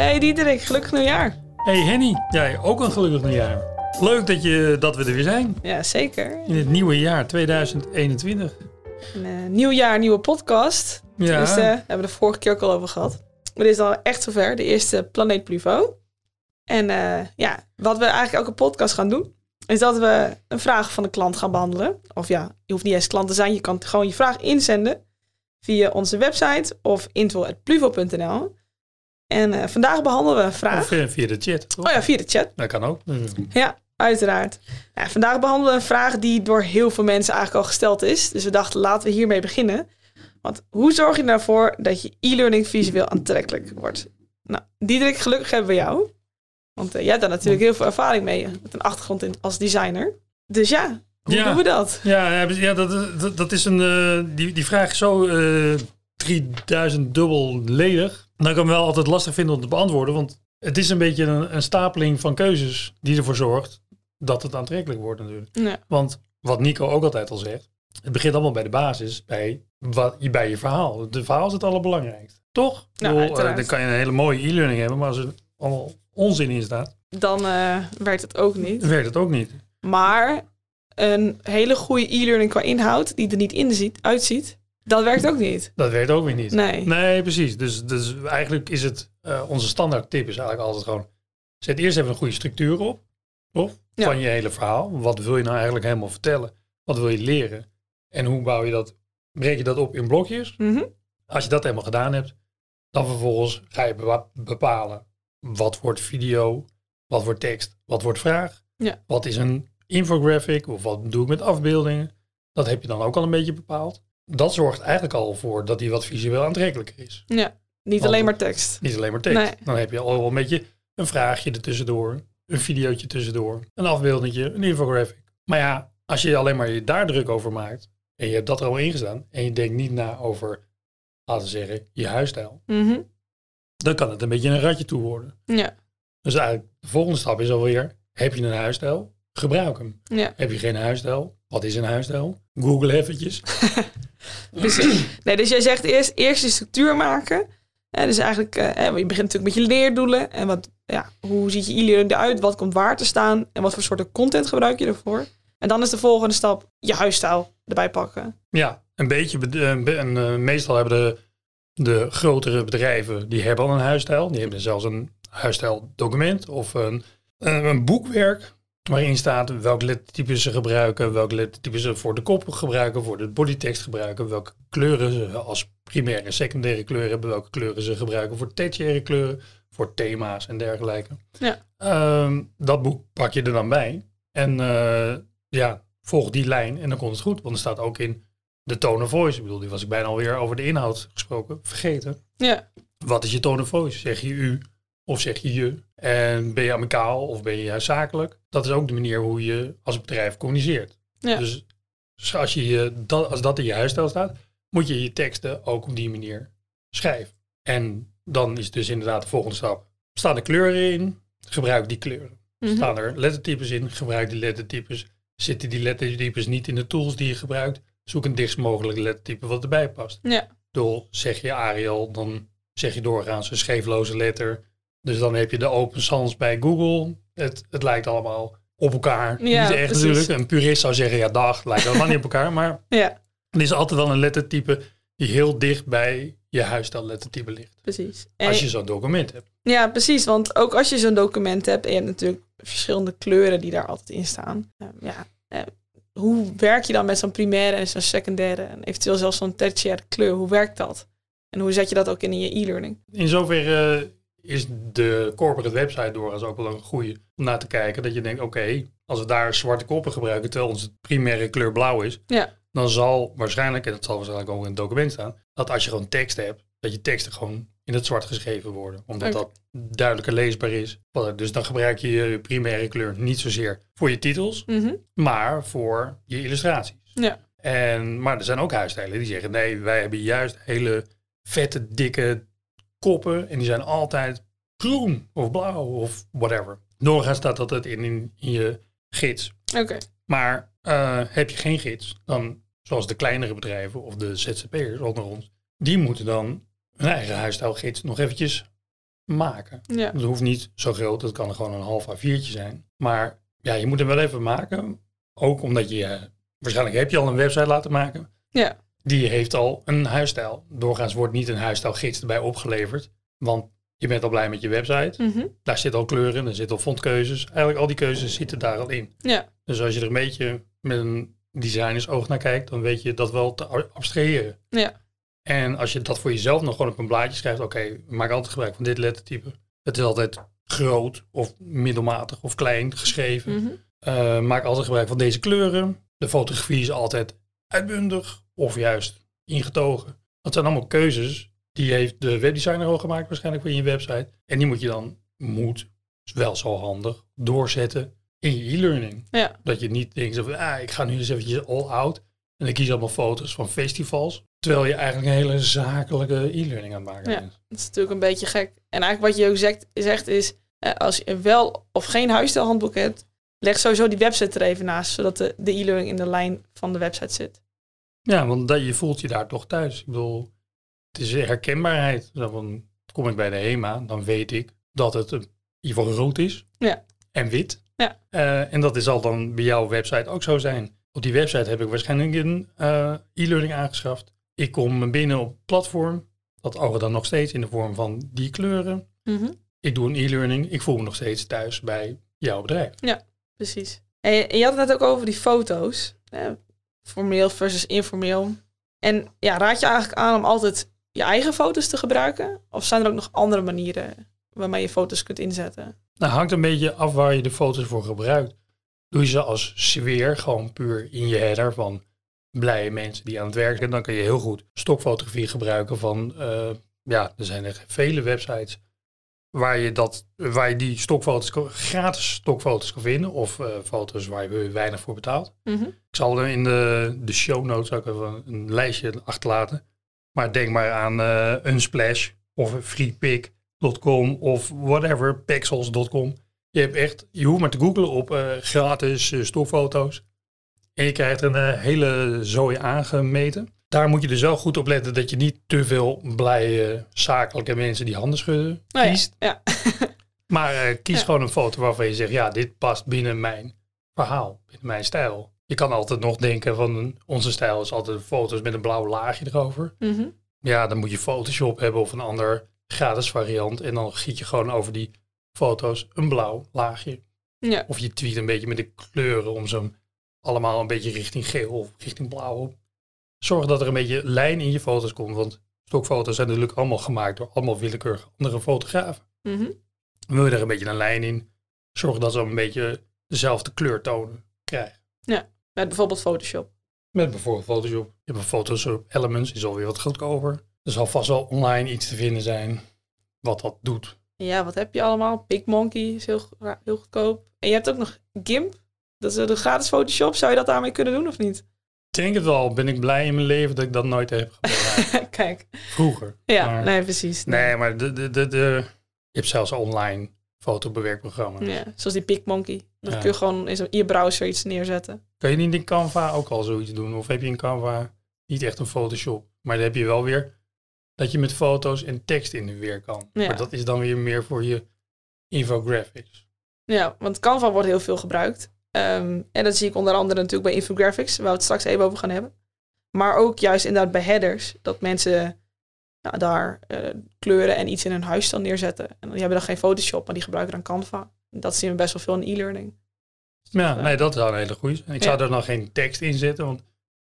Hey Diederik, gelukkig nieuwjaar. Hey Henny, jij ook een gelukkig nieuwjaar. Leuk dat, je, dat we er weer zijn Ja, zeker. in het nieuwe jaar 2021. Een eh, nieuw jaar, nieuwe podcast. Ja, Dus eh, hebben we de vorige keer ook al over gehad. Maar dit is al echt zover, de eerste Planeet Pluvo. En eh, ja, wat we eigenlijk elke podcast gaan doen, is dat we een vraag van de klant gaan behandelen. Of ja, je hoeft niet eens klant te zijn, je kan gewoon je vraag inzenden via onze website of info.pluvo.nl. En eh, vandaag behandelen we een vraag. of eh, via de chat. toch? Oh ja, via de chat. Dat kan ook. Ja, uiteraard. Ja, vandaag behandelen we een vraag die door heel veel mensen eigenlijk al gesteld is. Dus we dachten, laten we hiermee beginnen. Want hoe zorg je ervoor dat je e-learning visueel aantrekkelijk wordt? Nou, Diederik, gelukkig hebben we jou. Want eh, jij hebt daar natuurlijk heel veel ervaring mee. Met een achtergrond in, als designer. Dus ja, hoe Ja. doen we dat? Ja, ja, ja dat, dat, dat is een. eh, die, die vraag is zo eh 3000 dubbel ledig. Dat ik hem wel altijd lastig vind om te beantwoorden. Want het is een beetje een, een stapeling van keuzes die ervoor zorgt dat het aantrekkelijk wordt natuurlijk. Ja, Want wat Nico ook altijd al zegt, het begint allemaal bij de basis, bij, wat, bij je verhaal. De verhaal is het allerbelangrijkste. Toch? Bedoel, eh, dan kan je een hele mooie e-learning hebben, maar als er allemaal onzin in staat, dan eh, werkt het ook niet. werkt het ook niet. Maar een hele goede e-learning qua inhoud, die er niet in ziet, uitziet, dat werkt ook niet. Dat werkt ook weer niet. Nee. Nee, precies. Dus, dus eigenlijk is het, eh, onze standaard tip is eigenlijk altijd gewoon, zet eerst even een goede structuur op, Ja. van je hele verhaal. Wat wil je nou eigenlijk helemaal vertellen? Wat wil je leren? En hoe bouw je dat, breek je dat op in blokjes? Mhm. Als je dat helemaal gedaan hebt, dan vervolgens ga je bepalen wat wordt video, wat wordt tekst, wat wordt vraag, Ja. wat is een infographic of wat doe ik met afbeeldingen. Dat heb je dan ook al een beetje bepaald. Dat zorgt eigenlijk al voor dat die wat visueel aantrekkelijker is. Ja, niet Want- alleen maar tekst. Niet alleen maar tekst. Nee. Dan heb je al wel een beetje een vraagje ertussendoor, een videootje tussendoor, een afbeeldingetje, een infographic. Maar ja, als je alleen maar je daar druk over maakt en je hebt dat er al ingestaan en je denkt niet na over, laten we zeggen, je huisstijl, Mhm. dan kan het een beetje een ratje toe worden. Ja, Dus eigenlijk de volgende stap is alweer, heb je een huisstijl? Gebruik hem. ja. Heb je geen huisstijl? Wat is een huisstijl? Google eventjes. Dus, nee, dus jij zegt eerst, eerst je structuur maken. Dus eigenlijk, eh, je begint natuurlijk met je leerdoelen. En wat, ja, hoe ziet je e-learning eruit? Wat komt waar te staan? En wat voor soorten content gebruik je ervoor? En dan is de volgende stap je huisstijl erbij pakken. Ja, een beetje. eh, En, eh, meestal hebben de, de grotere bedrijven, die hebben al een huisstijl. Die hebben zelfs een huisstijldocument of een, een boekwerk waarin staat welke lettertypes ze gebruiken, welke lettertypes ze voor de kop gebruiken, voor de bodytekst gebruiken, welke kleuren ze als primaire en secundaire kleuren hebben, welke kleuren ze gebruiken voor tertiaire kleuren, voor thema's en dergelijke. Ja. Ehm, dat boek pak je er dan bij en eh, ja, volg die lijn en dan komt het goed, want er staat ook in de tone of voice. Ik bedoel, die was ik bijna alweer over de inhoud gesproken, vergeten. Ja, Wat is je tone of voice? Zeg je u of zeg je je? En ben je amicaal of ben je juist zakelijk? Dat is ook de manier hoe je als bedrijf communiceert. Ja. Dus als, je, je dat, als dat in je huisstijl staat, moet je je teksten ook op die manier schrijven. En dan is dus inderdaad de volgende stap. Staan er kleuren in? Gebruik die kleuren. Mhm. Staan er lettertypes in? Gebruik die lettertypes. Zitten die lettertypes niet in de tools die je gebruikt? Zoek een dichtst mogelijke lettertype wat erbij past. ja, Door zeg je Arial, dan zeg je doorgaans een scheefloze letter. Dus dan heb je de open sans bij Google. Het, het lijkt allemaal op elkaar. Ja, niet echt precies. natuurlijk. Een purist zou zeggen, ja dag, het lijkt helemaal niet op elkaar. Maar ja, er is altijd wel een lettertype die heel dicht bij je huisstijl lettertype ligt. precies. En- Als je zo'n document hebt. Ja, precies. Want ook als je zo'n document hebt en je hebt natuurlijk verschillende kleuren die daar altijd in staan. eh, ja, eh, hoe werk je dan met zo'n primaire en zo'n secundaire en eventueel zelfs zo'n tertiaire kleur? Hoe werkt dat? En hoe zet je dat ook in in je e-learning? In zoverre is de corporate website doorgaans ook wel een goede om naar te kijken. Dat je denkt, oké, als we daar zwarte koppen gebruiken terwijl onze primaire kleur blauw is. Ja. Dan zal waarschijnlijk, en dat zal waarschijnlijk ook in het document staan, dat als je gewoon tekst hebt, dat je teksten gewoon in het zwart geschreven worden. Omdat dat duidelijker leesbaar is. Dus dan gebruik je je primaire kleur niet zozeer voor je titels, Mhm. maar voor je illustraties. Ja. En, maar er zijn ook huisstijlen die zeggen, nee, wij hebben juist hele vette, dikke koppen. En die zijn altijd groen of blauw of whatever. Doorgaans staat dat het in, in, in je gids. Oké. Maar eh, heb je geen gids, dan zoals de kleinere bedrijven of de ZZP'ers onder ons, die moeten dan hun eigen huisstijlgids nog eventjes maken. Ja. Het hoeft niet zo groot, het kan gewoon een half A4'tje zijn. Maar ja, je moet hem wel even maken. Ook omdat je, waarschijnlijk heb je al een website laten maken. Ja. Die heeft al een huisstijl. Doorgaans wordt niet een huisstijlgids erbij opgeleverd. Want je bent al blij met je website. Mhm. Daar zit al kleuren, er zitten al fontkeuzes. Eigenlijk al die keuzes zitten daar al in. Ja. Dus als je er een beetje met een designers oog naar kijkt, dan weet je dat wel te abstraheren. Ja. En als je dat voor jezelf nog gewoon op een blaadje schrijft, oké, maak altijd gebruik van dit lettertype. Het is altijd groot of middelmatig of klein geschreven. Mhm. Eh, maak altijd gebruik van deze kleuren. De fotografie is altijd uitbundig of juist ingetogen. Dat zijn allemaal keuzes die heeft de webdesigner al gemaakt waarschijnlijk voor je website. En die moet je dan, moet, is wel zo handig, doorzetten in je e-learning. Ja. Dat je niet denkt, van, ah, ik ga nu eens eventjes all out. En ik kies allemaal foto's van festivals. Terwijl je eigenlijk een hele zakelijke e-learning aan het maken Ja. bent. Dat is natuurlijk een beetje gek. En eigenlijk wat je ook zegt, zegt is, als je wel of geen huisstijlhandboek hebt, leg sowieso die website er even naast, zodat de de e-learning in de lijn van de website zit. Ja, want dat, je voelt je daar toch thuis. Ik bedoel, het is herkenbaarheid. Van, kom ik bij de HEMA, dan weet ik dat het in ieder geval rood is. Ja. En wit. Ja. Eh, en dat zal dan bij jouw website ook zo zijn. Op die website heb ik waarschijnlijk een eh, e-learning aangeschaft. Ik kom binnen op het platform. Dat ogen dan nog steeds in de vorm van die kleuren. Mhm. Ik doe een e-learning. Ik voel me nog steeds thuis bij jouw bedrijf. Precies. En je, en je had het net ook over die foto's. Formeel versus informeel. En ja, raad je eigenlijk aan om altijd je eigen foto's te gebruiken? Of zijn er ook nog andere manieren waarmee je foto's kunt inzetten? Nou, hangt een beetje af waar je de foto's voor gebruikt. Doe je ze als sfeer, gewoon puur in je header van blije mensen die aan het werk zijn, dan kan je heel goed stokfotografie gebruiken van, eh, ja, er zijn er vele websites waar je, dat, waar je die stokfoto's, gratis stokfoto's kan vinden of eh, foto's waar je weinig voor betaalt. Mhm. Ik zal er in de, de show notes ook even een lijstje achterlaten. Maar denk maar aan eh Unsplash of freepic.com of whatever, pixels.com. Je hebt echt, je hoeft maar te googlen op eh, gratis stokfoto's. En je krijgt een hele zooi aangemeten. Daar moet je dus wel goed op letten dat je niet te veel blije zakelijke mensen die handen schudden ja, kiest. ja. Maar eh, kies Ja. gewoon een foto waarvan je zegt, ja, dit past binnen mijn verhaal, binnen mijn stijl. Je kan altijd nog denken van onze stijl is altijd foto's met een blauw laagje erover. Mhm. Ja, dan moet je Photoshop hebben of een ander gratis variant. En dan giet je gewoon over die foto's een blauw laagje. Ja. Of je tweet een beetje met de kleuren om ze allemaal een beetje richting geel of richting blauw op. Zorg dat er een beetje lijn in je foto's komt. Want stokfoto's zijn natuurlijk allemaal gemaakt door allemaal willekeurige andere fotografen. Mhm. Wil je er een beetje een lijn in, zorg dat ze een beetje dezelfde kleurtonen krijgen. Met bijvoorbeeld Photoshop. Met bijvoorbeeld Photoshop. Je hebt een Photoshop Elements, is alweer wat goedkoper. Er zal vast wel online iets te vinden zijn wat dat doet. Ja, wat heb je allemaal? PicMonkey is heel, heel goedkoop. En je hebt ook nog GIMP. Dat is de gratis Photoshop. Zou je dat daarmee kunnen doen of niet? Ik denk het wel, ben ik blij in mijn leven dat ik dat nooit heb gebruikt. Kijk. Vroeger. Ja, Maar- nee, precies. Nee, maar de, de, de, de, je hebt zelfs online fotobewerkprogramma's. Ja, zoals die PicMonkey. Dat Ja. kun je gewoon in je browser iets neerzetten. Kan je niet in Canva ook al zoiets doen? Of heb je in Canva niet echt een Photoshop? Maar dan heb je wel weer dat je met foto's en tekst in de weer kan. Ja. Maar dat is dan weer meer voor je infographics. Ja, want Canva wordt heel veel gebruikt. Ehm, en dat zie ik onder andere natuurlijk bij infographics, waar we het straks even over gaan hebben. Maar ook juist inderdaad bij headers, dat mensen nou, daar eh, kleuren en iets in hun huis dan neerzetten. En die hebben dan geen Photoshop, maar die gebruiken dan Canva. Dat zien we best wel veel in e-learning. Ja, Ja. nee, dat is wel een hele goede. En ik zou er dan geen tekst in zetten, want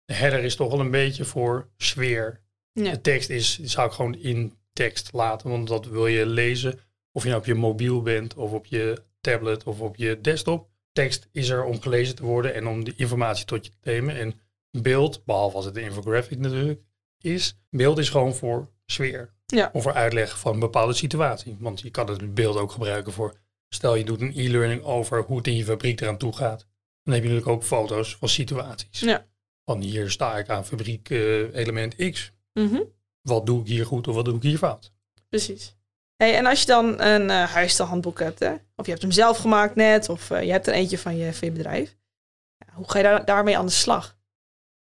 de header is toch wel een beetje voor sfeer. Ja. De tekst is, zou ik gewoon in tekst laten, want dat wil je lezen. Of je nou op je mobiel bent, of op je tablet, of op je desktop. Tekst is er om gelezen te worden en om de informatie tot je te nemen. En beeld, behalve als het een infographic natuurlijk is, beeld is gewoon voor sfeer. Ja. Of voor uitleg van een bepaalde situatie. Want je kan het beeld ook gebruiken voor, stel je doet een e-learning over hoe het in je fabriek eraan toe gaat. Dan heb je natuurlijk ook foto's van situaties. Ja. Van hier sta ik aan fabriek eh, element X. Mhm, Wat doe ik hier goed of wat doe ik hier fout? precies. Hey, en als je dan een eh huisstijlhandboek hebt, hè? of je hebt hem zelf gemaakt net, of eh, je hebt er eentje van je, van je bedrijf. Ja, hoe ga je daar, daarmee aan de slag?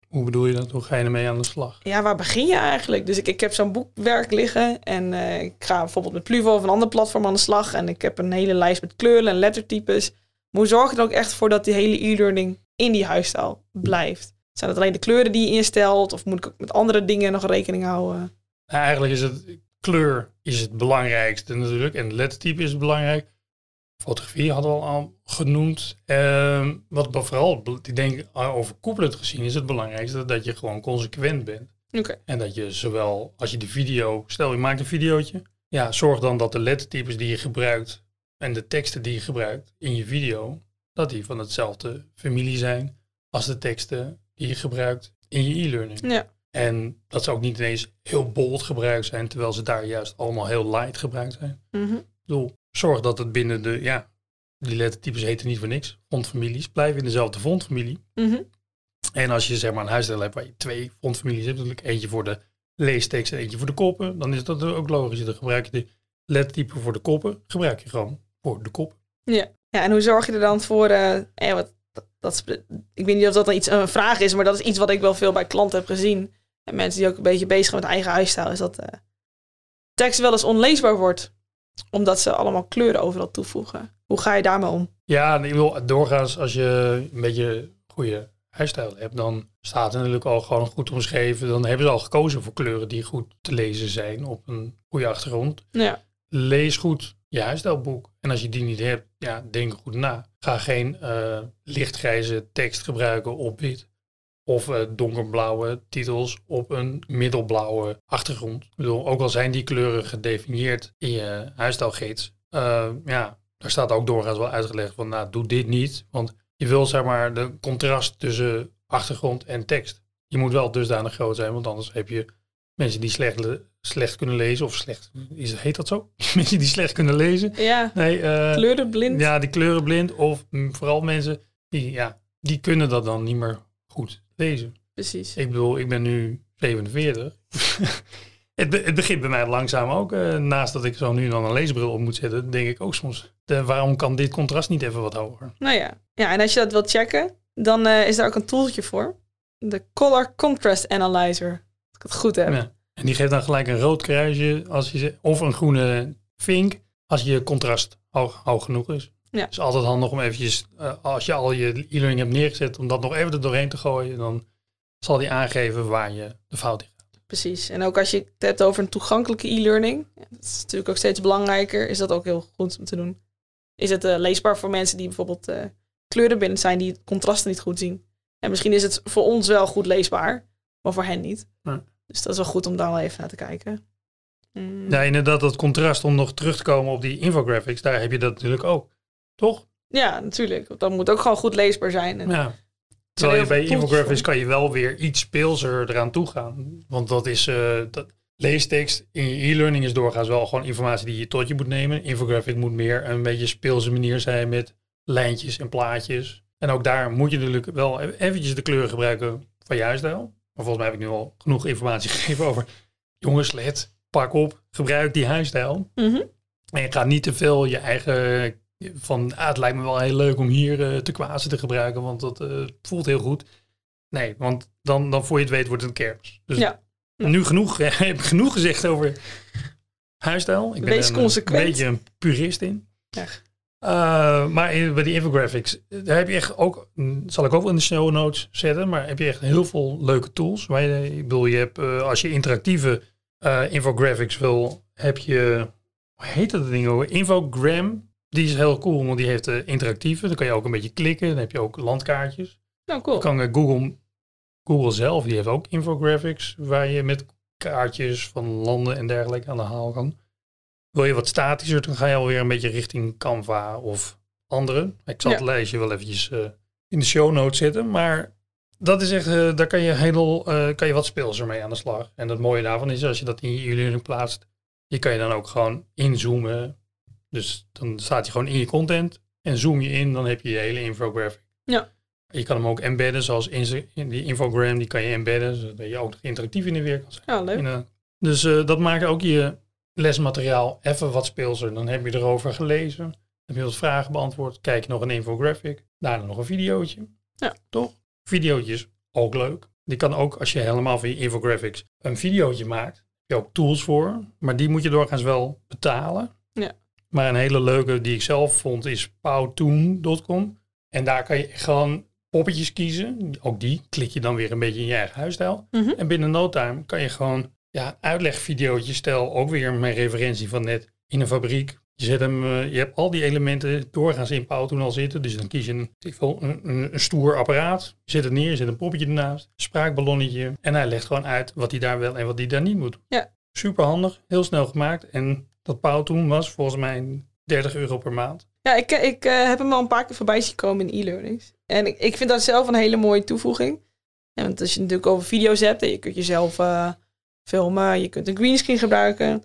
Hoe bedoel je dat? Hoe ga je ermee aan de slag? Ja, waar begin je eigenlijk? Dus ik, ik heb zo'n boekwerk liggen en eh, ik ga bijvoorbeeld met Pluvo of een ander platform aan de slag. En ik heb een hele lijst met kleuren en lettertypes. Maar hoe zorg je er ook echt voor dat die hele e-learning in die huisstijl blijft? Zijn het alleen de kleuren die je instelt of moet ik ook met andere dingen nog rekening houden? Nou, eigenlijk is het kleur is het belangrijkste natuurlijk en lettertype is belangrijk. Fotografie hadden we al genoemd. Uh, wat vooral, ik denk overkoepelend gezien, is het belangrijkste dat je gewoon consequent bent. En dat je zowel als je de video, stel je maakt een videootje, ja, zorg dan dat de lettertypes die je gebruikt en de teksten die je gebruikt in je video, dat die van hetzelfde familie zijn als de teksten die je gebruikt in je e-learning. Ja. En dat ze ook niet ineens heel bold gebruikt zijn, terwijl ze daar juist allemaal heel light gebruikt zijn. Mhm. Ik bedoel, zorg dat het binnen de, ja, die lettertypes heten niet voor niks. Fondfamilies blijven in dezelfde fondfamilie. Mhm. En als je zeg maar een huisstijl hebt waar je twee fondfamilies hebt, natuurlijk eentje voor de leestekst en eentje voor de koppen, dan is dat ook logisch. Dan gebruik je de lettertype voor de koppen, gebruik je gewoon voor de kop. Ja. ja, en hoe zorg je er dan voor, eh, eh, wat, dat, ik weet niet of dat dan iets, een vraag is, maar dat is iets wat ik wel veel bij klanten heb gezien. En mensen die ook een beetje bezig zijn met eigen huisstijl, is dat eh, tekst wel eens onleesbaar wordt. Omdat ze allemaal kleuren overal toevoegen. Hoe ga je daarmee om? Ja, ik wil doorgaans als je een beetje goede huisstijl hebt, dan staat er natuurlijk al gewoon goed omschreven. Dan hebben ze al gekozen voor kleuren die goed te lezen zijn op een goede achtergrond. Ja, lees goed je huisstijlboek. En als je die niet hebt, ja, denk goed na. Ga geen eh, lichtgrijze tekst gebruiken op wit. Of eh, donkerblauwe titels op een middelblauwe achtergrond. Ik bedoel, ook al zijn die kleuren gedefinieerd in je huisstijlgids. eh, ja, daar staat ook doorgaans wel uitgelegd van, nou, doe dit niet. Want je wil, zeg maar, de contrast tussen achtergrond en tekst. Je moet wel dusdanig groot zijn, want anders heb je mensen die slecht, le- slecht kunnen lezen. Of slecht, is, heet dat zo? mensen die slecht kunnen lezen. ja. Nee, eh, kleurenblind. ja, die kleurenblind. Of mm, vooral mensen die, ja, die kunnen dat dan niet meer goed lezen. Precies. Ik bedoel, ik ben nu 47. het, be- het begint bij mij langzaam ook. eh, naast dat ik zo nu dan een leesbril op moet zetten, denk ik ook soms, de, waarom kan dit contrast niet even wat hoger? Nou ja. ja, en als je dat wilt checken, dan eh, is daar ook een tooltje voor. De Color Contrast Analyzer. Als ik het goed heb. Ja. En die geeft dan gelijk een rood kruisje als je, ze- of een groene vink als je contrast hoog, hoog genoeg is. Ja. Het is altijd handig om eventjes, eh, als je al je e-learning hebt neergezet, om dat nog even er doorheen te gooien. Dan zal die aangeven waar je de fout in gaat. Precies. En ook als je het hebt over een toegankelijke e-learning, dat is natuurlijk ook steeds belangrijker, is dat ook heel goed om te doen. Is het eh, leesbaar voor mensen die bijvoorbeeld eh kleurenblind zijn, die het contrasten niet goed zien. En misschien is het voor ons wel goed leesbaar, maar voor hen niet. Ja. Dus dat is wel goed om daar wel even naar te kijken. Mm. Ja, inderdaad, dat contrast om nog terug te komen op die infographics, daar heb je dat natuurlijk ook. Toch? Ja, natuurlijk. Dat moet ook gewoon goed leesbaar zijn. En, Ja. Terwijl je bij infographics kan je wel weer iets speelser eraan toegaan. Want dat is, eh, dat, leestekst in je e-learning is doorgaans wel gewoon informatie die je tot je moet nemen. Infographic moet meer een beetje speelse manier zijn met lijntjes en plaatjes. En ook daar moet je natuurlijk wel e- eventjes de kleuren gebruiken van je huisstijl. Maar volgens mij heb ik nu al genoeg informatie gegeven over, jongens, let, pak op, gebruik die huisstijl. Mhm. En je gaat niet te veel je eigen van ah, het lijkt me wel heel leuk om hier eh, te kwazen te gebruiken, want dat eh, voelt heel goed. Nee, want dan, dan voor je het weet wordt het een kermis. Dus Ja. nu genoeg, heb ik genoeg gezegd over huisstijl. Ik ben Wees een, consequent. een beetje een purist in. Ja. Eh, maar in, bij die infographics, eh, daar heb je echt ook, mm, zal ik ook wel in de show notes zetten, maar heb je echt heel veel leuke tools. Waar je, ik bedoel, je hebt, eh, als je interactieve eh, infographics wil, heb je, hoe heet dat ding ook? Infogram. Die is heel cool, want die heeft eh, interactieve. Dan kan je ook een beetje klikken. Dan heb je ook landkaartjes. Nou, cool. Dan kan eh, Google, Google zelf, die heeft ook infographics waar je met kaartjes van landen en dergelijke aan de haal kan. Wil je wat statischer, dan ga je alweer een beetje richting Canva of andere. Ik zal Ja. het lijstje wel eventjes eh, in de show notes zetten. Maar dat is echt, daar kan je, heel, kan je wat speelser mee aan de slag. En het mooie daarvan is, als je dat in je e-learning plaatst, je kan je dan ook gewoon inzoomen. Dus dan staat hij gewoon in je content en zoom je in, dan heb je je hele infographic. Ja. Je kan hem ook embedden, zoals in, die infogram, die kan je embedden, zodat je ook nog interactief in de weer kan zijn. Ja, leuk. Inderdaad. Dus eh, dat maakt ook je lesmateriaal even wat speelser. Dan heb je erover gelezen, heb je wat vragen beantwoord, kijk je nog een infographic, daarna nog een videootje. Ja. Toch? Videootjes, ook leuk. Die kan ook, als je helemaal van je infographics een videootje maakt, heb je ook tools voor. Maar die moet je doorgaans wel betalen. Ja. Maar een hele leuke die ik zelf vond is powtoon.com. En daar kan je gewoon poppetjes kiezen. Ook die klik je dan weer een beetje in je eigen huisstijl. Mhm. En binnen no time kan je gewoon ja, uitlegvideootje, stel ook weer mijn referentie van net in een fabriek. Je, zet hem, eh, je hebt al die elementen doorgaans in Powtoon al zitten. Dus dan kies je een, een stoer apparaat. Je zet het neer, je zet een poppetje ernaast, spraakballonnetje. En hij legt gewoon uit wat hij daar wel en wat hij daar niet moet. Ja. Super handig, heel snel gemaakt. En dat Powtoon was volgens mij 30 euro per maand. Ja, ik, ik eh, heb hem al een paar keer voorbij zien komen in e-learnings. En ik, ik vind dat zelf een hele mooie toevoeging. En want als je natuurlijk over video's hebt en je kunt jezelf eh, filmen, je kunt een greenscreen gebruiken.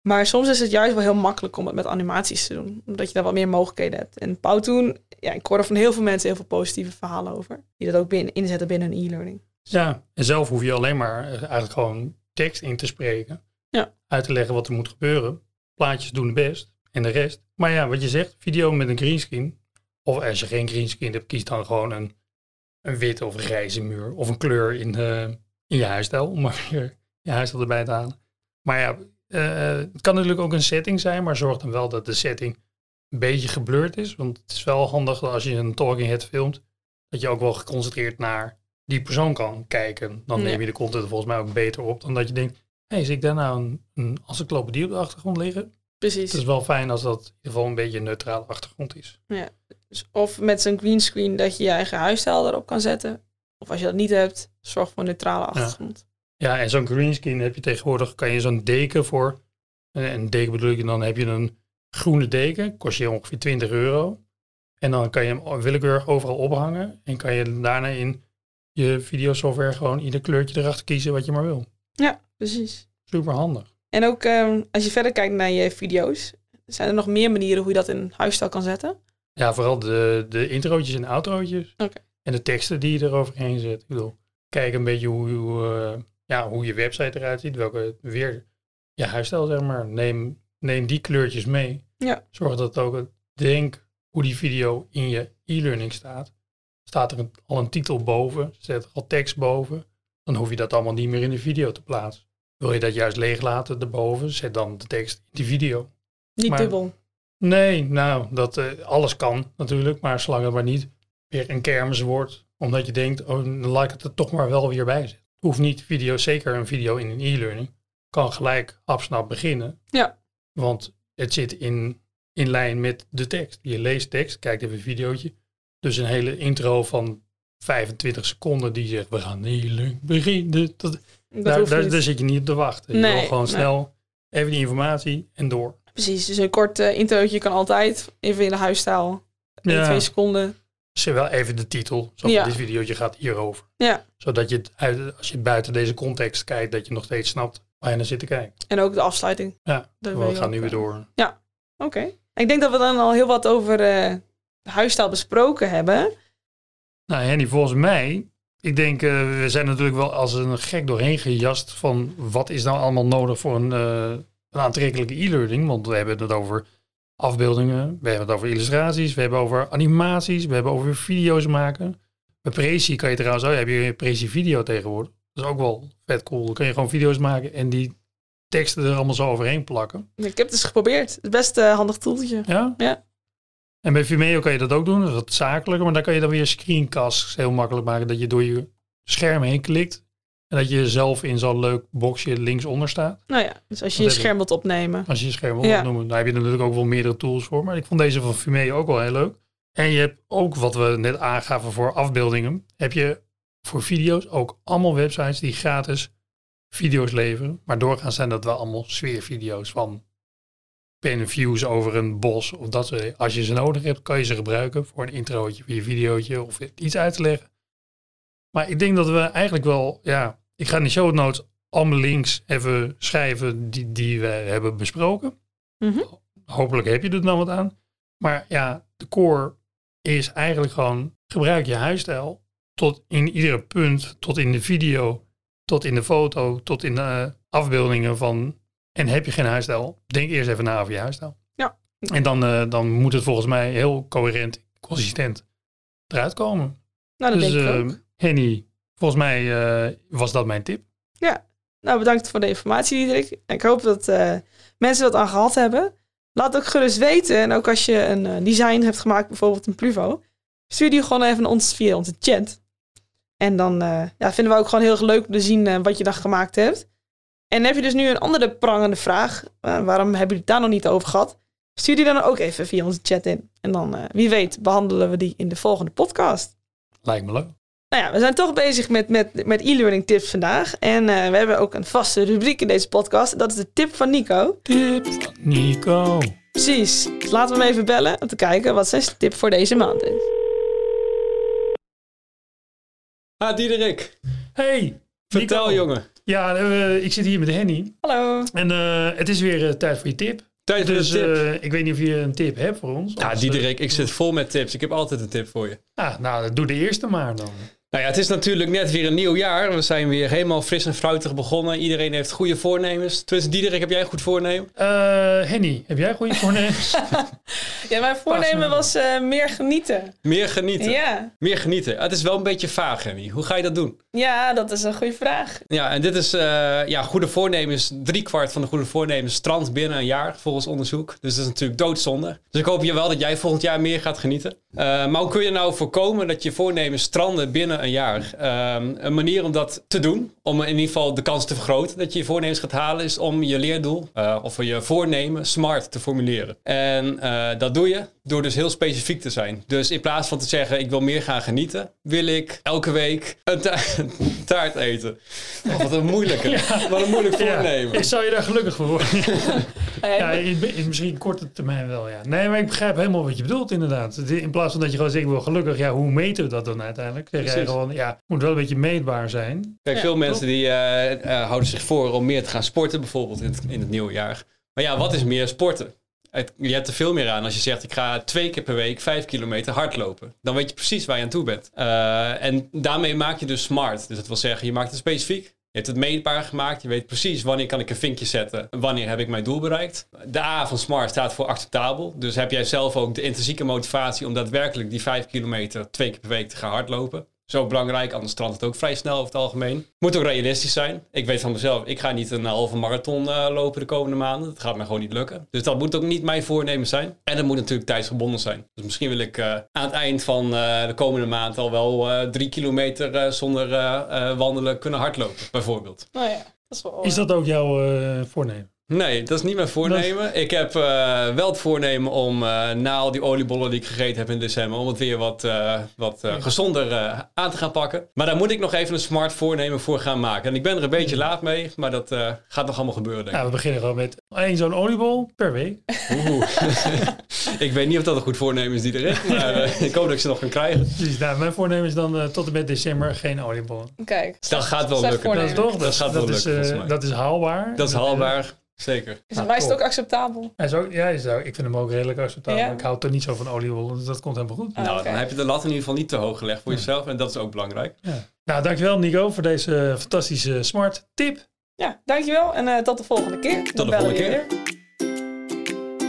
Maar soms is het juist wel heel makkelijk om het met animaties te doen. Omdat je daar wat meer mogelijkheden hebt. En Powtoon, ja, ik hoor er van heel veel mensen heel veel positieve verhalen over. Die dat ook binnen, inzetten binnen een e-learning. Ja, en zelf hoef je alleen maar eh, eigenlijk gewoon tekst in te spreken. Ja. Uit te leggen wat er moet gebeuren. Plaatjes doen het best. En de rest. Maar ja, wat je zegt, video met een greenscreen. Of als je geen greenscreen hebt, kies dan gewoon een, een witte of grijze muur. Of een kleur in, eh, in je huisstijl. Om maar weer je huisstijl erbij te halen. Maar ja, eh, het kan natuurlijk ook een setting zijn. Maar zorg dan wel dat de setting een beetje geblurred is. Want het is wel handig dat als je een talking head filmt. Dat je ook wel geconcentreerd naar die persoon kan kijken. Dan Ja. neem je de content volgens mij ook beter op. Dan dat je denkt, hey, zie ik daar nou een, een encyclopedie op de achtergrond liggen? Precies. Het is wel fijn als dat in ieder geval een beetje een neutrale achtergrond is. Dus of met zo'n greenscreen dat je je eigen huisstijl erop kan zetten. Of als je dat niet hebt, zorg voor een neutrale achtergrond. Ja, en zo'n greenscreen heb je tegenwoordig, kan je zo'n deken voor, eh, een deken bedoel ik, dan heb je een groene deken, kost je ongeveer 20 euro. En dan kan je hem willekeurig overal ophangen en kan je daarna in je videosoftware gewoon ieder kleurtje erachter kiezen wat je maar wil. Ja, precies. Super handig. En ook ehm, als je verder kijkt naar je video's, zijn er nog meer manieren hoe je dat in huisstijl kan zetten? Ja, vooral de, de introotjes en outrootjes. En de teksten die je eroverheen zet. Ik bedoel, kijk een beetje hoe, hoe, eh, ja, hoe je website eruit ziet. Welke weer je huisstijl, zeg maar. Neem, neem die kleurtjes mee. Ja. Zorg dat het ook, denk hoe die video in je e-learning staat. Staat er een- al een titel boven, zet er al tekst boven. Dan hoef je dat allemaal niet meer in de video te plaatsen. Wil je dat juist leeg laten erboven, zet dan de tekst in die video. Niet Maar- dubbel. Nee, nou, dat eh, alles kan natuurlijk, maar zolang het maar niet weer een kermis wordt, omdat je denkt, oh, dan laat ik het er toch maar wel weer bij zetten. Hoeft niet video, zeker een video in een e-learning, kan gelijk hapsnap beginnen. Ja. Want het zit in, in lijn met de tekst. Je leest tekst, kijkt even een videootje. Dus een hele intro van 25 seconden die zegt, we gaan e-learning beginnen. Dat, Dat daar, zit je niet op te wachten. Je wil gewoon nee. snel even die informatie en door. Precies, dus een kort eh, introotje kan altijd. Even in de huisstijl. In Ja. twee seconden. Zeg wel even de titel. Zo Ja. dit videootje gaat hierover. Ja, Zodat je het uit, als je buiten deze context kijkt, dat je nog steeds snapt waar je naar zit te kijken. en ook de afsluiting. Ja, Dat we gaan nu weer eh, door. Oké. Ik denk dat we dan al heel wat over de huisstijl besproken hebben. Nou Henny, volgens mij, ik denk, eh, we zijn natuurlijk wel als een gek doorheen gejast van wat is nou allemaal nodig voor een, eh, een aantrekkelijke e-learning. Want we hebben het over afbeeldingen, we hebben het over illustraties, we hebben over animaties, we hebben over video's maken. Bij Prezi kan je trouwens, oh, heb je een Prezi video tegenwoordig. Dat is ook wel vet cool. Dan kun je gewoon video's maken en die teksten er allemaal zo overheen plakken. Ik heb het eens geprobeerd. Het is best een handig toeltje. Ja? Ja. En bij Vimeo kan je dat ook doen, dat is wat zakelijker. Maar dan kan je dan weer screencasts heel makkelijk maken. Dat je door je scherm heen klikt. En dat je zelf in zo'n leuk boxje linksonder staat. Nou ja, dus als je je scherm wilt opnemen. Als je je scherm wil Ja. opnoemen. Daar heb je natuurlijk ook wel meerdere tools voor. Maar ik vond deze van Vimeo ook wel heel leuk. En je hebt ook wat we net aangaven voor afbeeldingen. Heb je voor video's ook allemaal websites die gratis video's leveren. Maar doorgaans zijn dat wel allemaal sfeervideo's van pen en views over een bos of dat soort. Als je ze nodig hebt, kan je ze gebruiken voor een introotje, voor je videootje of iets uit te leggen. Maar ik denk dat we eigenlijk wel, ja, ik ga in de show notes allemaal links even schrijven die, die we hebben besproken. Mhm. Hopelijk heb je er dan wat aan. Maar ja, de core is eigenlijk gewoon gebruik je huisstijl tot in iedere punt, tot in de video, tot in de foto, tot in de eh, afbeeldingen van. En heb je geen huisstijl, denk eerst even na over je huisstijl. Ja. En dan, eh, dan moet het volgens mij heel coherent, consistent eruit komen. Nou, dat dus denk ik eh, ook. Henny, volgens mij eh, was dat mijn tip. Nou, bedankt voor de informatie, Diederik. Ik hoop dat mensen wat aan gehad hebben. Laat ook gerust weten. En ook als je een design hebt gemaakt, bijvoorbeeld een Pluvo, stuur die gewoon even naar ons via onze chat. En dan ja, vinden we ook gewoon heel leuk om te zien wat je dan gemaakt hebt. En heb je dus nu een andere prangende vraag, eh, waarom hebben jullie het daar nog niet over gehad? Stuur die dan ook even via onze chat in. En dan, eh, wie weet, behandelen we die in de volgende podcast. Lijkt me leuk. Nou ja, we zijn toch bezig met, met, met e-learning tips vandaag. En eh, we hebben ook een vaste rubriek in deze podcast. Dat is de tip van Nico. Tip van Nico. Precies. Dus laten we hem even bellen om te kijken wat zijn tip voor deze maand is. Ah, Diederik. Hey, Vertel, Nico. jongen. Ja, eh, ik zit hier met Henny. Hallo. En eh, het is weer eh, tijd voor je tip. Tijd voor Dus de tip. eh, ik weet niet of je een tip hebt voor ons. ja, Diederik, ik zit vol met tips. Ik heb altijd een tip voor je. ah, nou, doe de eerste maar dan. Nou ja, het is natuurlijk net weer een nieuw jaar. We zijn weer helemaal fris en fruitig begonnen. Iedereen heeft goede voornemens. Tenminste, Diederik, heb jij een goed voornemen? Eh, Henny, heb jij goede voornemens? Ja, mijn voornemen was eh, meer genieten. Meer genieten. Ja. Meer genieten. Ah, het is wel een beetje vaag, Henny. Hoe ga je dat doen? ja, dat is een goede vraag. Ja, en dit is uh, ja, goede voornemens. Driekwart van de goede voornemens strandt binnen een jaar, volgens onderzoek. Dus dat is natuurlijk doodzonde. Dus ik hoop je wel dat jij volgend jaar meer gaat genieten. Uh, maar hoe kun je nou voorkomen dat je voornemens stranden binnen een jaar? Um, een manier om dat te doen, om in ieder geval de kans te vergroten dat je je voornemens gaat halen, is om je leerdoel uh, of je voornemen smart te formuleren. En uh, dat doe je door dus heel specifiek te zijn. Dus in plaats van te zeggen, ik wil meer gaan genieten, wil ik elke week een, ta een taart eten. Oh, wat een moeilijke, ja. wat een moeilijk voornemen. Ja, ik zou je daar gelukkig voor worden. ja, in, in misschien korte termijn wel, ja. Nee, maar ik begrijp helemaal wat je bedoelt, inderdaad. In plaats van dat je gewoon zegt, ik wil gelukkig, ja, hoe meten we dat dan uiteindelijk? Zeg jij gewoon, ja, het moet wel een beetje meetbaar zijn. Kijk, ja, veel mensen die uh, uh, houden zich voor om meer te gaan sporten, bijvoorbeeld in het, in het nieuwe jaar. Maar ja, wat is meer sporten? Het, je hebt er veel meer aan als je zegt, ik ga twee keer per week vijf kilometer hardlopen. Dan weet je precies waar je aan toe bent. Uh, en daarmee maak je dus smart. Dus dat wil zeggen, je maakt het specifiek. Je hebt het meetbaar gemaakt. Je weet precies wanneer kan ik een vinkje zetten. Wanneer heb ik mijn doel bereikt. De A van SMART staat voor acceptabel. Dus heb jij zelf ook de intrinsieke motivatie om daadwerkelijk die vijf kilometer twee keer per week te gaan hardlopen. Zo belangrijk, anders strandt het ook vrij snel over het algemeen. Moet ook realistisch zijn. Ik weet van mezelf, ik ga niet een halve marathon uh, lopen de komende maanden. Dat gaat me gewoon niet lukken. Dus dat moet ook niet mijn voornemen zijn. En dat moet natuurlijk tijdsgebonden zijn. Dus misschien wil ik uh, aan het eind van uh, de komende maand al wel drie kilometer zonder wandelen kunnen hardlopen, bijvoorbeeld. Nou ja, dat is, wel, is dat ook jouw voornemen? Nee, dat is niet mijn voornemen. Dat... Ik heb uh, wel het voornemen om uh, na al die oliebollen die ik gegeten heb in december, om het weer wat, uh, wat gezonder aan te gaan pakken. Maar daar moet ik nog even een smart voornemen voor gaan maken. En ik ben er een beetje laat mee, maar dat gaat nog allemaal gebeuren. Denk ik. Ja, we beginnen gewoon met één zo'n oliebol per week. Oeh. ik weet niet of dat een goed voornemen is die er is, maar ik hoop dat ik ze nog kan krijgen. Precies, nou, mijn voornemen is dan tot en met december geen oliebollen. Kijk, dat gaat wel lukken. Dat is toch? Dat, dat gaat wel dat lukken. Is, dat is haalbaar. Dat is haalbaar. Zeker. Is nou, mij is het ook acceptabel? Hij is ook, ja, is ook, ik vind hem ook redelijk acceptabel. Ja? Ik hou toch niet zo van oliebollen, dus dat komt helemaal goed. Ah, nou, okay. dan heb je de lat in ieder geval niet te hoog gelegd voor ja. jezelf en dat is ook belangrijk. Ja. Nou, dankjewel Nico voor deze fantastische smart tip. Ja, dankjewel en uh, tot de volgende keer. Tot de volgende keer. Weer.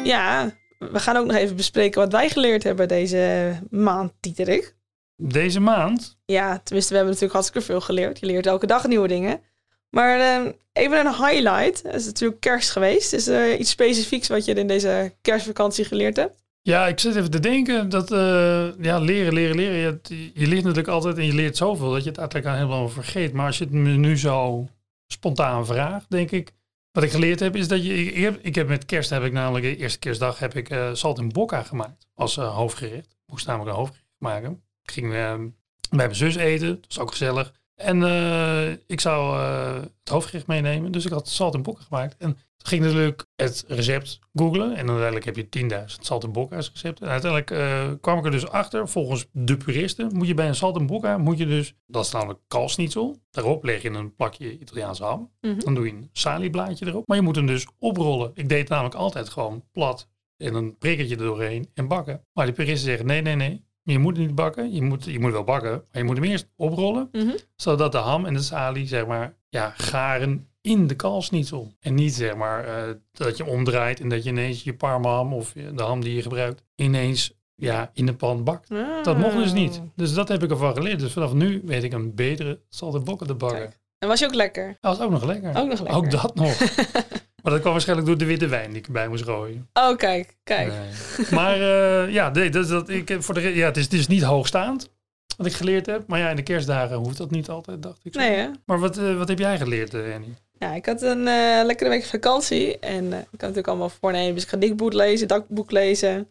Ja, we gaan ook nog even bespreken wat wij geleerd hebben deze maand, Dieterik. Deze maand? Ja, tenminste, we hebben natuurlijk hartstikke veel geleerd. Je leert elke dag nieuwe dingen. Maar uh, even een highlight. Het is natuurlijk kerst geweest. Is er iets specifieks wat je in deze kerstvakantie geleerd hebt? Ja, ik zit even te denken dat uh, ja, leren, leren, leren. Je, je leert natuurlijk altijd en je leert zoveel dat je het eigenlijk helemaal vergeet. Maar als je het me nu zo spontaan vraagt, denk ik. Wat ik geleerd heb is dat je. Ik heb, ik heb met kerst heb ik namelijk de eerste kerstdag heb ik uh, salt en bokka gemaakt als uh, hoofdgerecht. Ik moest namelijk een hoofdgerecht maken. Ik ging bij mijn zus eten, dat was ook gezellig. En uh, ik zou uh, het hoofdgerecht meenemen. Dus ik had salt en bokken gemaakt. En toen ging natuurlijk het recept googlen. En uiteindelijk heb je 10.000 salt en bokka's recepten. En uiteindelijk uh, kwam ik er dus achter. Volgens de puristen moet je bij een salt en bokka... moet je dus, dat is namelijk kalsnitzel. Daarop leg je een plakje Italiaanse ham. Mhm. Mm -hmm. Dan doe je een salieblaadje erop. Maar je moet hem dus oprollen. Ik deed het namelijk altijd gewoon plat. En een prikkertje er doorheen en bakken. Maar die puristen zeggen nee, nee, nee. Je moet niet bakken. Je moet, je moet wel bakken. Maar je moet hem eerst oprollen. Mm -hmm. Zodat de ham en de salie, zeg maar, ja, garen in de kalsnietsel. En niet, zeg maar, uh, dat je omdraait en dat je ineens je parmaham of de ham die je gebruikt ineens ja, in de pan bakt. Dat mocht dus niet. Dus dat heb ik ervan geleerd. Dus vanaf nu weet ik een betere saltebokken te bakken. Kijk. En was je ook lekker? Dat was ook nog lekker. Ook nog lekker. Ook dat nog. maar dat kwam waarschijnlijk door de witte wijn die ik erbij moest gooien. Oh, kijk, kijk. Nee. Maar eh, ja, nee, dat, dat, ik, voor de, ja het, is, het is niet hoogstaand wat ik geleerd heb. Maar ja, in de kerstdagen hoeft dat niet altijd, dacht ik. zo. Nee, hè? Maar wat, eh, wat heb jij geleerd, eh, Annie? Ja, ik had een eh, lekkere week vakantie. En eh, ik had natuurlijk allemaal voornemens. Ik ga dikboek lezen, dagboek lezen.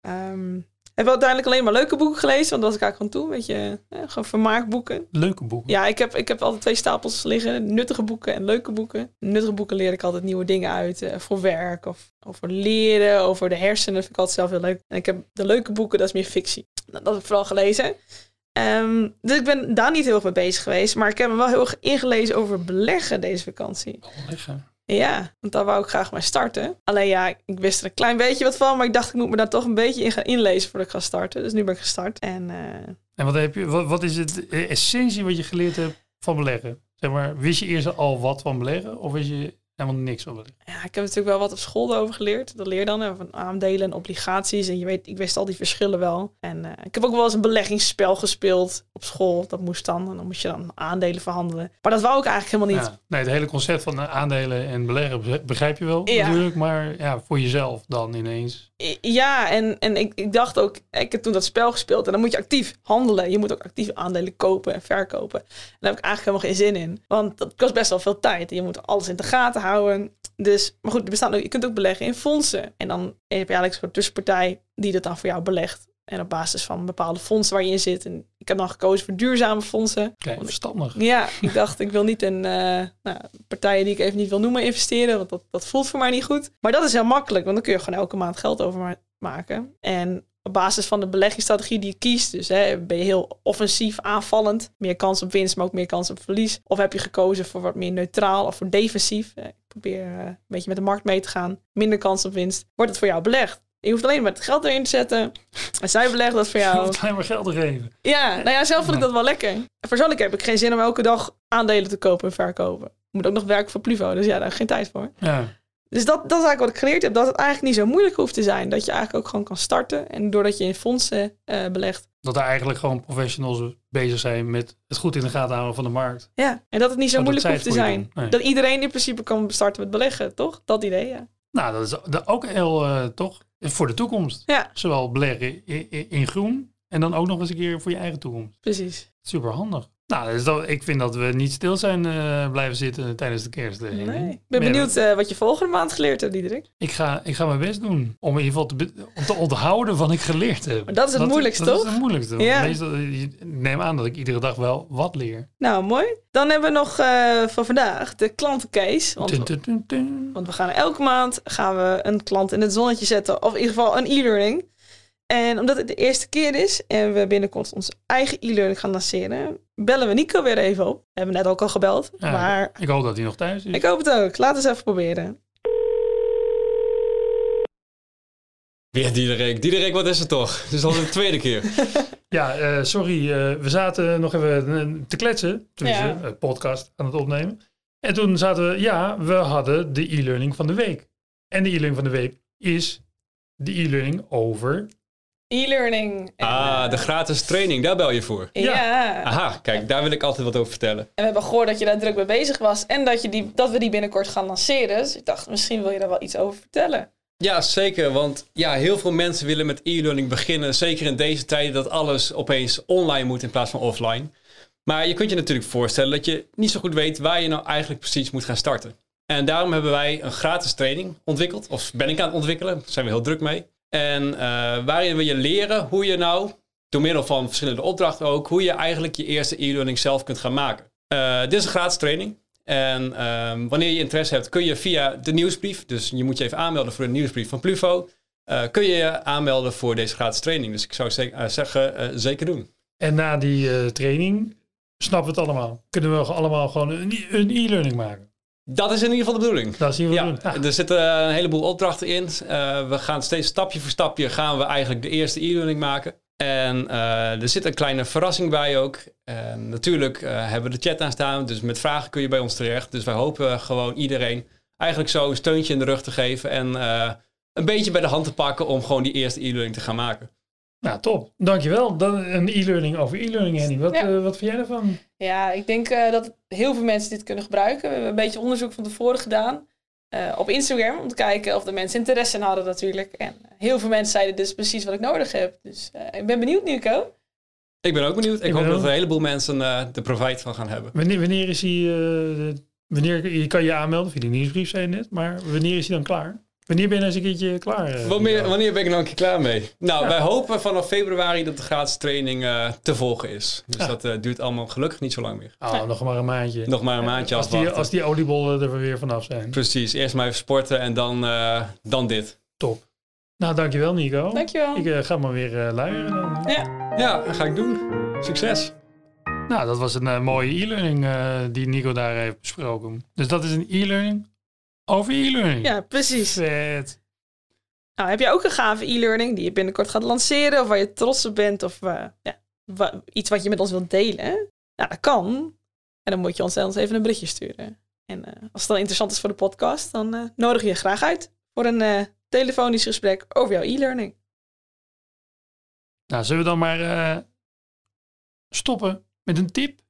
Ehm heb uiteindelijk alleen maar leuke boeken gelezen. Want dat was ik eigenlijk gewoon toe. Weet je, eh, gewoon vermaakboeken. Leuke boeken. Ja, ik heb, ik heb altijd twee stapels liggen. Nuttige boeken en leuke boeken. Nuttige boeken leer ik altijd nieuwe dingen uit. eh, voor werk of over leren, over de hersenen. Dat vind ik altijd zelf heel leuk. En ik heb de leuke boeken, dat is meer fictie. Dat heb ik vooral gelezen. Ehm, dus ik ben daar niet heel erg mee bezig geweest. Maar ik heb me wel heel erg ingelezen over beleggen deze vakantie. Lekker. Ja, want daar wou ik graag mee starten. Alleen ja, ik wist er een klein beetje wat van. Maar ik dacht, ik moet me daar toch een beetje in gaan inlezen voordat ik ga starten. Dus nu ben ik gestart. En eh, En wat, heb je, wat, wat is het essentie wat je geleerd hebt van beleggen? Zeg maar, wist je eerst al wat van beleggen? Of wist je helemaal niks beleggen? Ja, ik heb natuurlijk wel wat op school over geleerd. Dat leer je dan hè, van aandelen en obligaties. En je weet, ik wist al die verschillen wel. En eh, ik heb ook wel eens een beleggingsspel gespeeld op school. Dat moest dan. En dan moest je dan aandelen verhandelen. Maar dat wou ik eigenlijk helemaal niet. Ja, nee, het hele concept van eh, aandelen en beleggen be- begrijp je wel Ja. natuurlijk. Maar ja, voor jezelf dan ineens. Ja, en, en ik, ik dacht ook, ik heb toen dat spel gespeeld. En dan moet je actief handelen. Je moet ook actief aandelen kopen en verkopen. En daar heb ik eigenlijk helemaal geen zin in. Want dat kost best wel veel tijd. En je moet alles in de gaten houden. Dus, maar goed, bestaan ook, je kunt ook beleggen in fondsen. En dan heb je eigenlijk een soort tussenpartij die dat dan voor jou belegt. En op basis van bepaalde fondsen waar je in zit. En ik heb dan gekozen voor duurzame fondsen. Kijk, verstandig. Ja, ik dacht, ik wil niet in eh, nou, partijen die ik even niet wil noemen investeren. Want dat, dat voelt voor mij niet goed. Maar dat is heel makkelijk, want dan kun je gewoon elke maand geld overmaken. En op basis van de beleggingsstrategie die je kiest, dus hè, ben je heel offensief aanvallend. Meer kans op winst, maar ook meer kans op verlies. Of heb je gekozen voor wat meer neutraal of voor defensief. Eh, Ik probeer eh, een beetje met de markt mee te gaan. Minder kans op winst. Wordt het voor jou belegd? Je hoeft alleen maar het geld erin te zetten. En zij beleggen dat voor Je jou. hoeft alleen maar geld te geven. Ja, nou ja, zelf vond ik dat wel lekker. En persoonlijk heb ik geen zin om elke dag aandelen te kopen en verkopen. Ik moet ook nog werken voor Pluvo, dus ja, daar heb ik geen tijd voor. Ja. Dus dat, dat is eigenlijk wat ik geleerd heb. Dat het eigenlijk niet zo moeilijk hoeft te zijn. Dat je eigenlijk ook gewoon kan starten. En doordat je in fondsen eh, belegt. Dat er eigenlijk gewoon professionals bezig zijn met het goed in de gaten houden van de markt. Ja, en dat het niet zo moeilijk hoeft te je zijn. Nee. Dat iedereen in principe kan starten met beleggen, toch? Dat idee, ja. Nou, dat is ook heel, eh, toch, voor de toekomst. Ja, Zowel beleggen in, in, in groen en dan ook nog eens een keer voor je eigen toekomst. precies. Super handig. Nou, dus dat, ik vind dat we niet stil zijn eh, blijven zitten tijdens de kerst. Nee. Ik ben Maar benieuwd eh, wat je volgende maand geleerd hebt, Diederik. Ik ga, ik ga mijn best doen om in ieder geval te, om te onthouden wat ik geleerd heb. Maar dat is het moeilijkste, dat toch? is het moeilijkste. Ja. Meestal, neem aan dat ik iedere dag wel wat leer. Nou, mooi. Dan hebben we nog eh, voor vandaag de klantencase. Want. Want we gaan elke maand gaan we een klant in het zonnetje zetten. Of in ieder geval een e-learning. En omdat het de eerste keer is en we binnenkort onze eigen e-learning gaan lanceren, bellen we Nico weer even op. We hebben net ook al gebeld. Ja, maar Ik hoop dat hij nog thuis is. ik hoop het ook. Laten we eens even proberen. Weer Diederik. Diederik, wat is het toch? Het is al de tweede keer. Ja, eh, sorry. eh, we zaten nog even eh, te kletsen. Tenminste, Ja. podcast aan het opnemen. En toen zaten we, ja, we hadden de e-learning van de week. En de e-learning van de week is de e-learning over... E-learning. Ah, eh, de gratis training, daar bel je voor. Ja. Aha, kijk, daar wil ik altijd wat over vertellen. En we hebben gehoord dat je daar druk mee bezig was. En dat, je die, dat we die binnenkort gaan lanceren. Dus ik dacht, misschien wil je daar wel iets over vertellen. Ja, zeker. Want ja, heel veel mensen willen met e-learning beginnen. Zeker in deze tijden dat alles opeens online moet in plaats van offline. Maar je kunt je natuurlijk voorstellen dat je niet zo goed weet waar je nou eigenlijk precies moet gaan starten. En daarom hebben wij een gratis training ontwikkeld. Of ben ik aan het ontwikkelen. Daar zijn we heel druk mee. En eh, waarin we je leren hoe je nou, door middel van verschillende opdrachten ook, hoe je eigenlijk je eerste e-learning zelf kunt gaan maken. Eh, dit is een gratis training. En ehm, wanneer je interesse hebt, kun je via de nieuwsbrief, dus je moet je even aanmelden voor de nieuwsbrief van Pluvo, eh, kun je je aanmelden voor deze gratis training. Dus ik zou ze- zeggen, zeker doen. En na die training snappen we het allemaal. Kunnen we allemaal gewoon een e-learning maken. Dat is in ieder geval de bedoeling. Dat zien we Ja, doen. Ja. er zitten een heleboel opdrachten in. Eh, we gaan steeds stapje voor stapje gaan we eigenlijk de eerste e-learning maken. En eh, er zit een kleine verrassing bij ook. En natuurlijk eh, hebben we de chat aan staan, dus met vragen kun je bij ons terecht. Dus wij hopen gewoon iedereen eigenlijk zo een steuntje in de rug te geven en een beetje bij de hand te pakken om gewoon die eerste e-learning te gaan maken. Nou, top. Dankjewel. Dan een e-learning over e-learning, Henny. Wat, Ja. eh, wat vind jij ervan? Ja, ik denk eh, dat heel veel mensen dit kunnen gebruiken. We hebben een beetje onderzoek van tevoren gedaan. eh, op Instagram, om te kijken of de mensen interesse in hadden natuurlijk. En heel veel mensen zeiden dus precies wat ik nodig heb. Dus eh, ik ben benieuwd, Nico. Ik ben ook benieuwd. Ik, Ik hoop ben dat er een heleboel mensen eh de profijt van gaan hebben. Wanneer, wanneer is hij... eh, wanneer, je kan je aanmelden via die nieuwsbrief, zei je net. Maar wanneer is hij dan klaar? Wanneer ben je nou eens een keertje klaar? eh, Wanneer, wanneer ben ik nou een keer klaar mee? Nou, Ja. wij hopen vanaf februari dat de gratis training eh, te volgen is. Dus Ja. dat eh, duurt allemaal gelukkig niet zo lang meer. Oh, nog maar een maandje. Nog maar een maandje als, die, als die oliebollen er weer vanaf zijn. Precies, eerst maar even sporten en dan, eh, dan dit. Top. Nou, dankjewel Nico. Dankjewel. Ik ga maar weer eh luieren dan. Ja, dat ga ik doen. Succes. Nou, dat was een mooie e-learning eh, die Nico daar heeft besproken. Dus dat is een e-learning over e-learning. Ja, precies. Nou, heb jij ook een gave e-learning die je binnenkort gaat lanceren? Of waar je trots op bent? Of eh, ja, wa- iets wat je met ons wilt delen? Nou, dat kan. En dan moet je ons dan even een berichtje sturen. En eh, als het dan interessant is voor de podcast, dan eh, nodig je je graag uit voor een telefonisch gesprek over jouw e-learning. Nou, zullen we dan maar stoppen met een tip?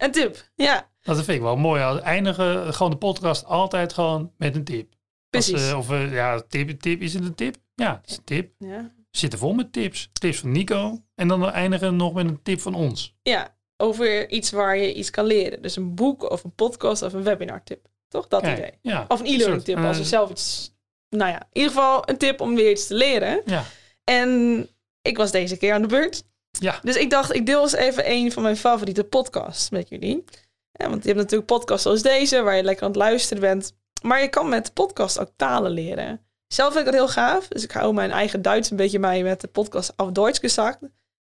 Een tip. Ja, Dat vind ik wel mooi. Als eindigen gewoon de podcast altijd gewoon met een tip. Als, precies. eh, of eh, ja, tip, tip, is het een tip? Ja, het is een tip. ja. We zitten vol met tips. Tips van Nico. En dan eindigen nog met een tip van ons. ja, over iets waar je iets kan leren. Dus een boek of een podcast of een webinar tip. Toch? Dat Kijk, idee. Ja, Of een e-learning tip als je eh, zelf iets... Nou ja, in ieder geval een tip om weer iets te leren. Ja. En ik was deze keer aan de beurt. Ja. Dus ik dacht, ik deel eens even een van mijn favoriete podcasts met jullie. Want je hebt natuurlijk podcasts zoals deze, waar je lekker aan het luisteren bent. Maar je kan met podcast ook talen leren. Zelf vind ik dat heel gaaf. Dus ik hou mijn eigen Duits een beetje bij met de podcast Auf Deutsch gesagt.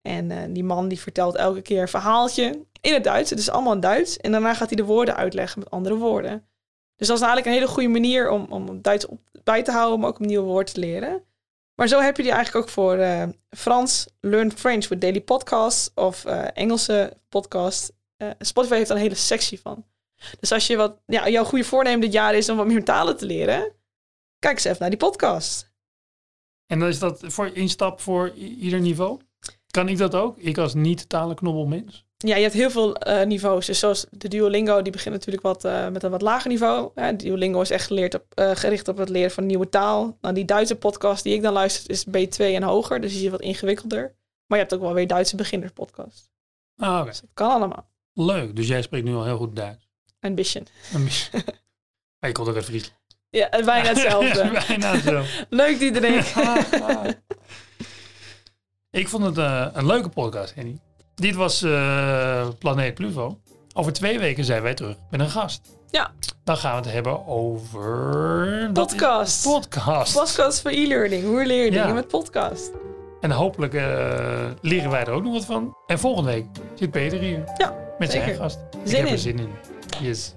En eh, die man die vertelt elke keer een verhaaltje in het Duits. Het is allemaal in Duits. En daarna gaat hij de woorden uitleggen met andere woorden. Dus dat is eigenlijk een hele goede manier om, om Duits op, bij te houden, maar ook om nieuwe woorden te leren. Maar zo heb je die eigenlijk ook voor eh, Frans, Learn French with Daily Podcasts of eh, Engelse podcast. Eh, Spotify heeft daar een hele sectie van. Dus als je wat, ja, jouw goede voornemen dit jaar is om wat meer talen te leren, kijk eens even naar die podcast. En dan is dat voor instap voor ieder niveau? Kan ik dat ook? Ik als niet-talenknobbelmens? Ja, je hebt heel veel eh, niveaus. Dus zoals de Duolingo, die begint natuurlijk wat, eh, met een wat lager niveau. Ja, Duolingo is echt geleerd op, eh, gericht op het leren van een nieuwe taal. Nou, die Duitse podcast die ik dan luister is B2 en hoger. Dus die is wat ingewikkelder. Maar je hebt ook wel weer Duitse beginnerspodcast. Ah, oké. Dus dat kan allemaal. Leuk. Dus jij spreekt nu al heel goed Duits. Ambition. Een beetje- maar je komt ook uit Friesland. Ja, bijna hetzelfde. Bijna zo. Leuk, Diederik. ik vond het een leuke podcast, Henny. Dit was eh, Planeet Pluvo. Over twee weken zijn wij terug met een gast. Ja. Dan gaan we het hebben over... Podcast. Podcast. Podcast voor e-learning. Hoe leer je Ja. dingen met podcast? En hopelijk eh, leren wij er ook nog wat van. En volgende week zit Peter hier. Ja, Met zijn zeker. gast. Ik Zin heb er in. zin in. Yes.